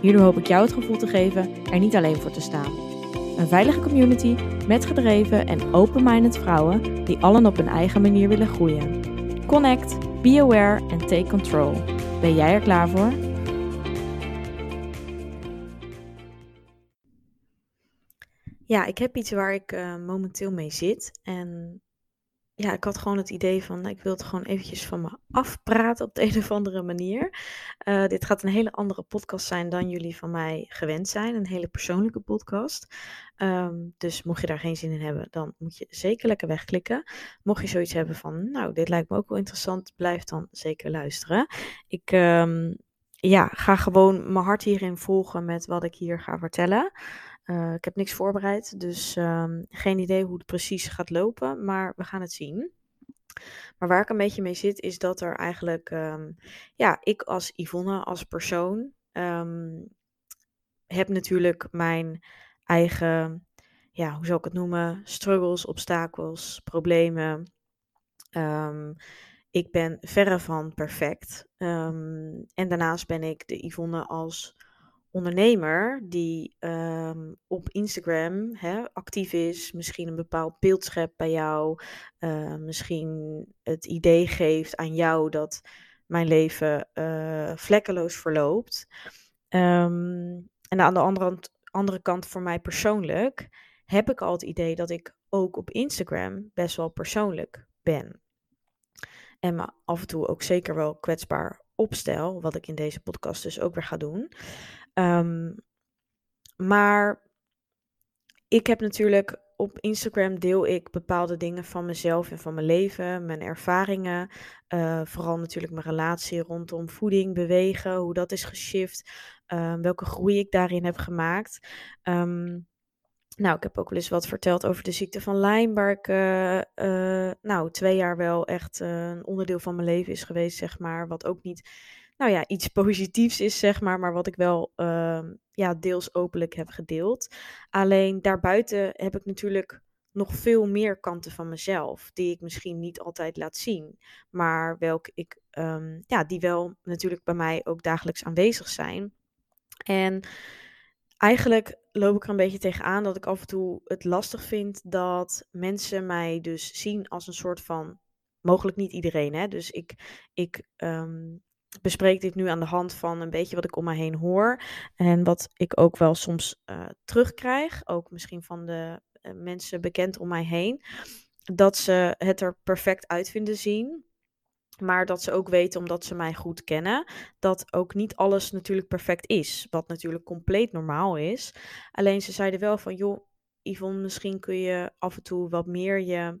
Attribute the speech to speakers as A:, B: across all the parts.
A: Hierdoor hoop ik jou het gevoel te geven er niet alleen voor te staan. Een veilige community met gedreven en open-minded vrouwen die allen op hun eigen manier willen groeien. Connect, be aware en take control. Ben jij er klaar voor? Ja, ik heb iets waar ik uh, momenteel mee zit. En ja, ik had gewoon het idee van, ik wil het gewoon eventjes van me afpraten op de een of andere manier. Uh, dit gaat een hele andere podcast zijn dan jullie van mij gewend zijn. Een hele persoonlijke podcast. Um, dus mocht je daar geen zin in hebben, dan moet je zeker lekker wegklikken. Mocht je zoiets hebben van, nou, dit lijkt me ook wel interessant, blijf dan zeker luisteren. Ik um, ja, ga gewoon mijn hart hierin volgen met wat ik hier ga vertellen. Uh, ik heb niks voorbereid, dus um, geen idee hoe het precies gaat lopen, maar we gaan het zien. Maar waar ik een beetje mee zit, is dat er eigenlijk, um, ja, ik als Yvonne, als persoon, um, heb natuurlijk mijn eigen, ja, hoe zou ik het noemen, struggles, obstakels, problemen. Ik ben verre van perfect. en daarnaast ben ik de Yvonne als ondernemer die um, op Instagram hè, actief is, misschien een bepaald beeld schept bij jou, uh, misschien het idee geeft aan jou dat mijn leven uh, vlekkeloos verloopt. Um, en aan de andere, andere kant voor mij persoonlijk heb ik al het idee dat ik ook op Instagram best wel persoonlijk ben. En me af en toe ook zeker wel kwetsbaar opstel, wat ik in deze podcast dus ook weer ga doen. Um, maar ik heb natuurlijk op Instagram deel ik bepaalde dingen van mezelf en van mijn leven, mijn ervaringen. Uh, vooral natuurlijk mijn relatie rondom voeding, bewegen, hoe dat is geshift, uh, welke groei ik daarin heb gemaakt. Um, nou, ik heb ook wel eens wat verteld over de ziekte van Lyme, waar ik uh, nou, twee jaar wel echt een onderdeel van mijn leven is geweest, zeg maar. Wat ook niet nou ja, iets positiefs is, zeg maar, maar wat ik wel uh, ja, deels openlijk heb gedeeld. Alleen daarbuiten heb ik natuurlijk nog veel meer kanten van mezelf, die ik misschien niet altijd laat zien, maar welke ik, um, ja, die wel natuurlijk bij mij ook dagelijks aanwezig zijn. En eigenlijk loop ik er een beetje tegenaan dat ik af en toe het lastig vind dat mensen mij dus zien als een soort van mogelijk niet iedereen. Hè? Dus ik, ik um, bespreek dit nu aan de hand van een beetje wat ik om me heen hoor. En wat ik ook wel soms uh, terugkrijg. Ook misschien van de uh, mensen bekend om mij heen. Dat ze het er perfect uit vinden zien. Maar dat ze ook weten, omdat ze mij goed kennen, dat ook niet alles natuurlijk perfect is. Wat natuurlijk compleet normaal is. Alleen ze zeiden wel van, joh, Yvonne, misschien kun je af en toe wat meer je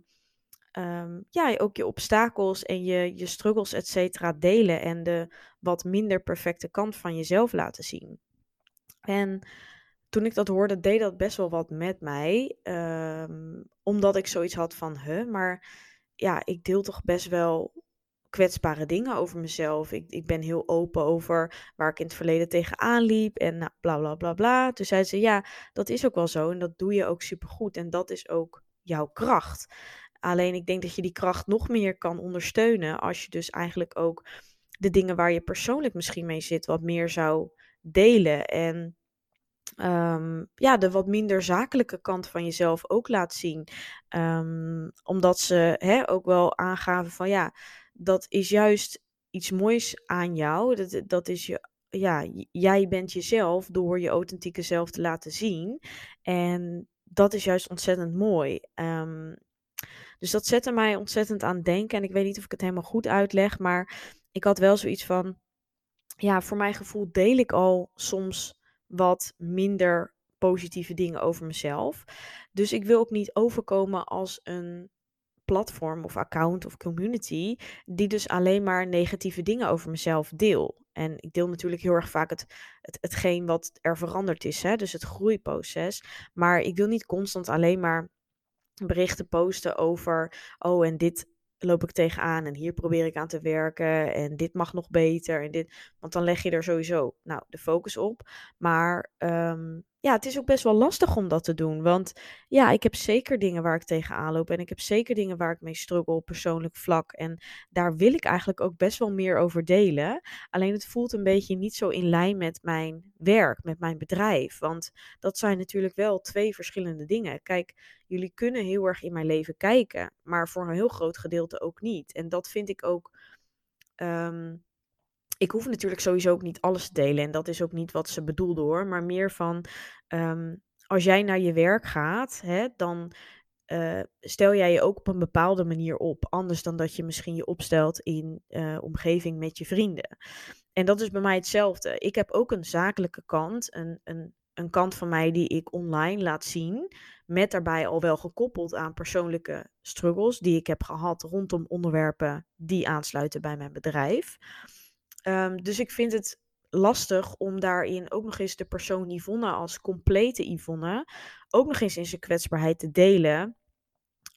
A: um, ja, ook je obstakels en je, je struggles, et cetera, delen. En de wat minder perfecte kant van jezelf laten zien. En toen ik dat hoorde, deed dat best wel wat met mij. Um, omdat ik zoiets had van, huh, maar ja, ik deel toch best wel kwetsbare dingen over mezelf. Ik, ik ben heel open over waar ik in het verleden tegenaan liep en nou, bla bla bla bla. Toen zei ze, ja, dat is ook wel zo en dat doe je ook supergoed en dat is ook jouw kracht. Alleen ik denk dat je die kracht nog meer kan ondersteunen als je dus eigenlijk ook de dingen waar je persoonlijk misschien mee zit wat meer zou delen. En um, ja, de wat minder zakelijke kant van jezelf ook laat zien. Um, omdat ze hè, ook wel aangaven van ja, dat is juist iets moois aan jou. Dat, dat is je ja, jij bent jezelf door je authentieke zelf te laten zien. En dat is juist ontzettend mooi. Um, dus dat zette mij ontzettend aan denken. En ik weet niet of ik het helemaal goed uitleg, maar ik had wel zoiets van, ja, voor mijn gevoel deel ik al soms wat minder positieve dingen over mezelf. Dus ik wil ook niet overkomen als een platform of account of community die dus alleen maar negatieve dingen over mezelf deel. En ik deel natuurlijk heel erg vaak het, het, hetgeen wat er veranderd is, hè? dus het groeiproces. Maar ik wil niet constant alleen maar berichten posten over, oh en dit loop ik tegenaan en hier probeer ik aan te werken en dit mag nog beter en dit, want dan leg je er sowieso nou de focus op. Maar um, ja, het is ook best wel lastig om dat te doen. Want ja, ik heb zeker dingen waar ik tegenaan loop. En ik heb zeker dingen waar ik mee struggle op persoonlijk vlak. En daar wil ik eigenlijk ook best wel meer over delen. Alleen het voelt een beetje niet zo in lijn met mijn werk, met mijn bedrijf. Want dat zijn natuurlijk wel twee verschillende dingen. Kijk, jullie kunnen heel erg in mijn leven kijken. Maar voor een heel groot gedeelte ook niet. En dat vind ik ook. Ehm, ik hoef natuurlijk sowieso ook niet alles te delen. En dat is ook niet wat ze bedoelde hoor. Maar meer van ehm, als jij naar je werk gaat, hè, dan uh, stel jij je ook op een bepaalde manier op. Anders dan dat je misschien je opstelt in uh, omgeving met je vrienden. En dat is bij mij hetzelfde. Ik heb ook een zakelijke kant, een, een, een kant van mij die ik online laat zien. Met daarbij al wel gekoppeld aan persoonlijke struggles die ik heb gehad rondom onderwerpen die aansluiten bij mijn bedrijf. Um, dus ik vind het lastig om daarin ook nog eens de persoon Yvonne als complete Yvonne ook nog eens in zijn kwetsbaarheid te delen.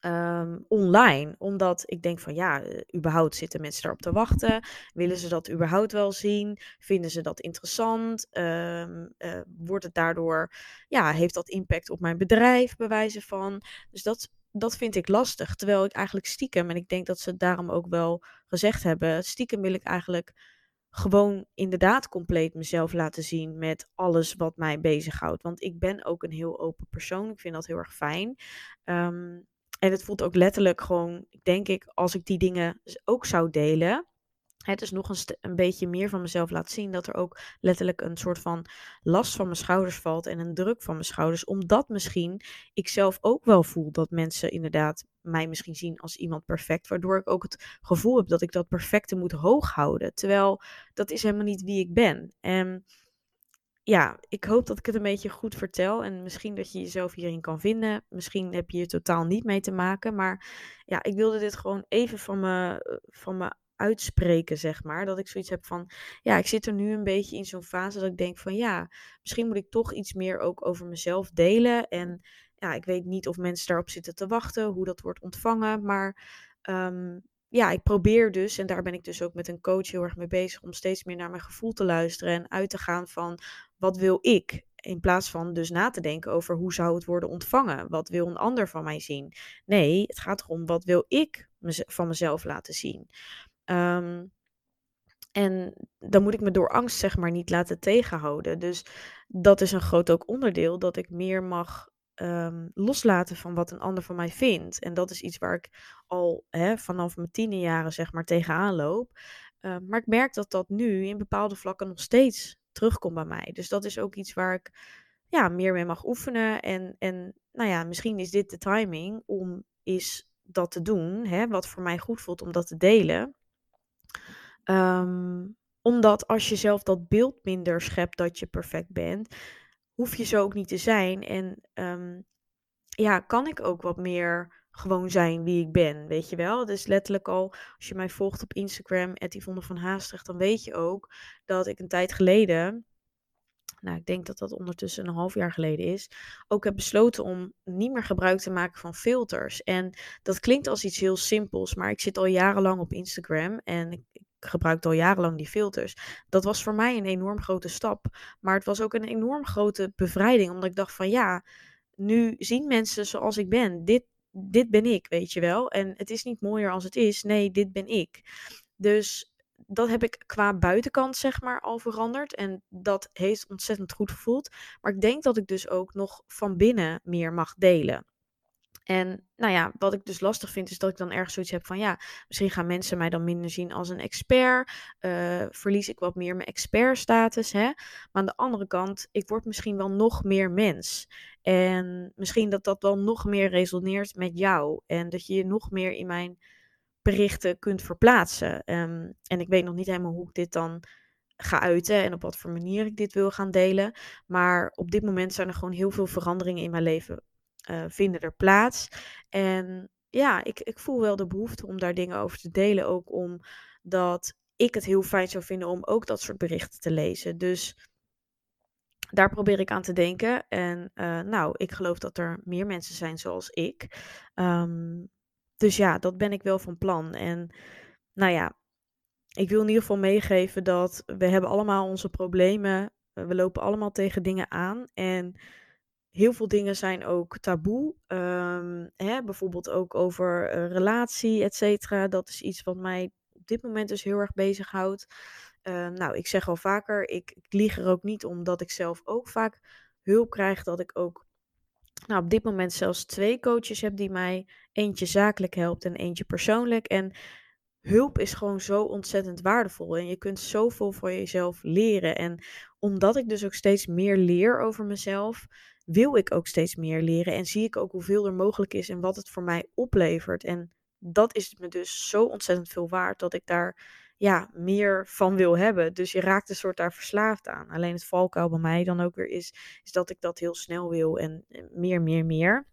A: Um, online. Omdat ik denk van ja, uh, überhaupt zitten mensen erop te wachten. Willen ze dat überhaupt wel zien? Vinden ze dat interessant? Um, uh, wordt het daardoor, ja, heeft dat impact op mijn bedrijf, bewijzen van? Dus dat, dat vind ik lastig. Terwijl ik eigenlijk stiekem, en ik denk dat ze het daarom ook wel gezegd hebben, stiekem wil ik eigenlijk gewoon inderdaad compleet mezelf laten zien met alles wat mij bezighoudt. Want ik ben ook een heel open persoon. Ik vind dat heel erg fijn. Um, en het voelt ook letterlijk gewoon, denk ik, als ik die dingen ook zou delen, het is nog een, een beetje meer van mezelf laten zien. Dat er ook letterlijk een soort van last van mijn schouders valt en een druk van mijn schouders. Omdat misschien ik zelf ook wel voel dat mensen inderdaad mij misschien zien als iemand perfect. Waardoor ik ook het gevoel heb dat ik dat perfecte moet hoog houden. Terwijl dat is helemaal niet wie ik ben. En ja, ik hoop dat ik het een beetje goed vertel. En misschien dat je jezelf hierin kan vinden. Misschien heb je hier totaal niet mee te maken. Maar ja, ik wilde dit gewoon even van me, van me uitspreken, zeg maar. Dat ik zoiets heb van, ja, ik zit er nu een beetje in zo'n fase dat ik denk van, ja, misschien moet ik toch iets meer ook over mezelf delen. En ja, ik weet niet of mensen daarop zitten te wachten, hoe dat wordt ontvangen. Maar um, ja, ik probeer dus, en daar ben ik dus ook met een coach heel erg mee bezig, om steeds meer naar mijn gevoel te luisteren en uit te gaan van wat wil ik? In plaats van dus na te denken over hoe zou het worden ontvangen? Wat wil een ander van mij zien? Nee, het gaat erom wat wil ik van mezelf laten zien? Um, en dan moet ik me door angst, zeg maar, niet laten tegenhouden. Dus dat is een groot ook onderdeel dat ik meer mag um, loslaten van wat een ander van mij vindt. En dat is iets waar ik al hè, vanaf mijn tiende jaren, zeg maar, tegenaan loop. Uh, maar ik merk dat dat nu in bepaalde vlakken nog steeds terugkomt bij mij. Dus dat is ook iets waar ik ja, meer mee mag oefenen. En, en nou ja, misschien is dit de timing om is dat te doen, hè, wat voor mij goed voelt om dat te delen. Um, omdat als je zelf dat beeld minder schept dat je perfect bent, hoef je zo ook niet te zijn. En um, ja, kan ik ook wat meer gewoon zijn wie ik ben, weet je wel. Dus letterlijk al, als je mij volgt op Instagram, Yvonne van Haastrecht, dan weet je ook dat ik een tijd geleden, nou ik denk dat dat ondertussen een half jaar geleden is, ook heb besloten om niet meer gebruik te maken van filters. En dat klinkt als iets heel simpels, maar ik zit al jarenlang op Instagram en ik, gebruikte al jarenlang die filters. Dat was voor mij een enorm grote stap. Maar het was ook een enorm grote bevrijding. Omdat ik dacht van ja, nu zien mensen zoals ik ben. Dit, dit ben ik, weet je wel. En het is niet mooier als het is. Nee, dit ben ik. Dus dat heb ik qua buitenkant zeg maar al veranderd. En dat heeft ontzettend goed gevoeld. Maar ik denk dat ik dus ook nog van binnen meer mag delen. En nou ja, wat ik dus lastig vind, is dat ik dan ergens zoiets heb van ja, misschien gaan mensen mij dan minder zien als een expert. Uh, verlies ik wat meer mijn expertstatus. Hè? Maar aan de andere kant, ik word misschien wel nog meer mens. En misschien dat dat wel nog meer resoneert met jou. En dat je je nog meer in mijn berichten kunt verplaatsen. Um, en ik weet nog niet helemaal hoe ik dit dan ga uiten en op wat voor manier ik dit wil gaan delen. Maar op dit moment zijn er gewoon heel veel veranderingen in mijn leven uh, vinden er plaats. En ja, ik, ik voel wel de behoefte om daar dingen over te delen. Ook omdat ik het heel fijn zou vinden om ook dat soort berichten te lezen. Dus daar probeer ik aan te denken. En uh, nou, ik geloof dat er meer mensen zijn zoals ik. Um, dus ja, dat ben ik wel van plan. En nou ja, ik wil in ieder geval meegeven dat we hebben allemaal onze problemen. We lopen allemaal tegen dingen aan. En heel veel dingen zijn ook taboe. Um, hè, bijvoorbeeld ook over uh, relatie, et cetera. Dat is iets wat mij op dit moment dus heel erg bezighoudt. Uh, nou, ik zeg al vaker, ik, ik lieg er ook niet om dat ik zelf ook vaak hulp krijg. Dat ik ook nou, op dit moment zelfs twee coaches heb die mij eentje zakelijk helpt en eentje persoonlijk. En hulp is gewoon zo ontzettend waardevol. En je kunt zoveel voor jezelf leren. En omdat ik dus ook steeds meer leer over mezelf, wil ik ook steeds meer leren. En zie ik ook hoeveel er mogelijk is en wat het voor mij oplevert. En dat is me dus zo ontzettend veel waard dat ik daar ja, meer van wil hebben. Dus je raakt een soort daar verslaafd aan. Alleen het valkuil bij mij dan ook weer is, is dat ik dat heel snel wil en meer, meer, meer.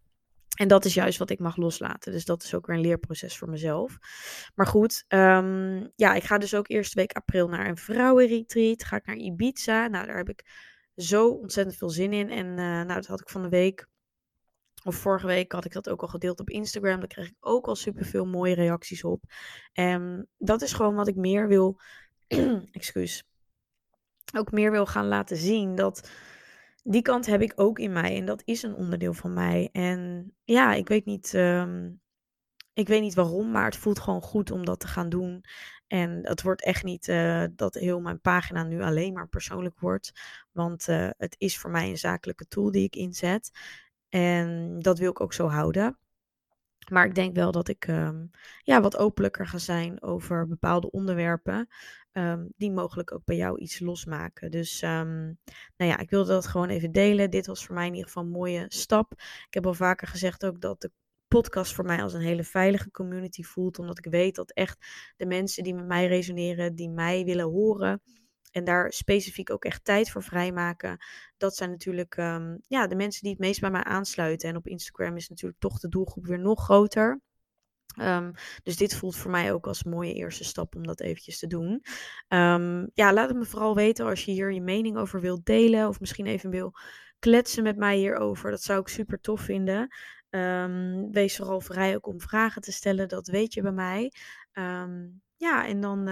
A: En dat is juist wat ik mag loslaten. Dus dat is ook weer een leerproces voor mezelf. Maar goed, um, ja, ik ga dus ook eerste week april naar een vrouwenretreat. Ga ik naar Ibiza. Nou, daar heb ik zo ontzettend veel zin in. En uh, nou, dat had ik van de week of vorige week had ik dat ook al gedeeld op Instagram. Daar kreeg ik ook al superveel mooie reacties op. En dat is gewoon wat ik meer wil. excuus. Ook meer wil gaan laten zien. Dat die kant heb ik ook in mij. En dat is een onderdeel van mij. En ja, ik weet niet. Um, ik weet niet waarom, maar het voelt gewoon goed om dat te gaan doen. En het wordt echt niet uh, dat heel mijn pagina nu alleen maar persoonlijk wordt. Want uh, het is voor mij een zakelijke tool die ik inzet. En dat wil ik ook zo houden. Maar ik denk wel dat ik um, ja, wat openlijker ga zijn over bepaalde onderwerpen. Um, die mogelijk ook bij jou iets losmaken. Dus um, nou ja, ik wilde dat gewoon even delen. Dit was voor mij in ieder geval een mooie stap. Ik heb al vaker gezegd ook dat de podcast voor mij als een hele veilige community voelt. Omdat ik weet dat echt de mensen die met mij resoneren, die mij willen horen en daar specifiek ook echt tijd voor vrijmaken. Dat zijn natuurlijk um, ja, de mensen die het meest bij mij aansluiten. En op Instagram is natuurlijk toch de doelgroep weer nog groter. Um, dus dit voelt voor mij ook als een mooie eerste stap om dat eventjes te doen. Um, ja, laat het me vooral weten als je hier je mening over wilt delen. Of misschien even wil kletsen met mij hierover. Dat zou ik super tof vinden. Wees vooral vrij ook om vragen te stellen. Dat weet je bij mij. ja, en dan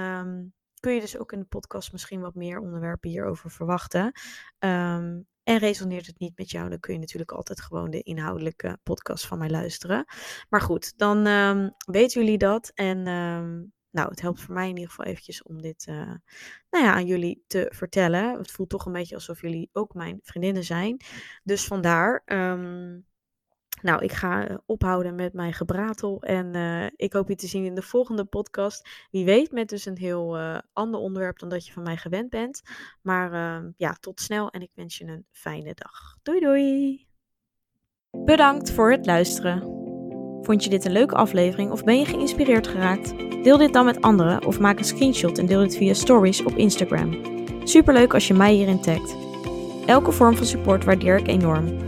A: kun je dus ook in de podcast misschien wat meer onderwerpen hierover verwachten. Um, en resoneert het niet met jou, dan kun je natuurlijk altijd gewoon de inhoudelijke podcast van mij luisteren. Maar goed, dan um, weten jullie dat. En um, nou, het helpt voor mij in ieder geval eventjes om dit uh, nou ja, aan jullie te vertellen. Het voelt toch een beetje alsof jullie ook mijn vriendinnen zijn. Dus vandaar. Nou, ik ga eh, ophouden met mijn gebratel. En uh, ik hoop je te zien in de volgende podcast. Wie weet, met dus een heel uh, ander onderwerp dan dat je van mij gewend bent. Maar uh, ja, tot snel en ik wens je een fijne dag. Doei doei! Bedankt voor het luisteren. Vond je dit een leuke aflevering of ben je geïnspireerd geraakt? Deel dit dan met anderen of maak een screenshot en deel dit via stories op Instagram. Superleuk als je mij hierin tagt. Elke vorm van support waardeer ik enorm.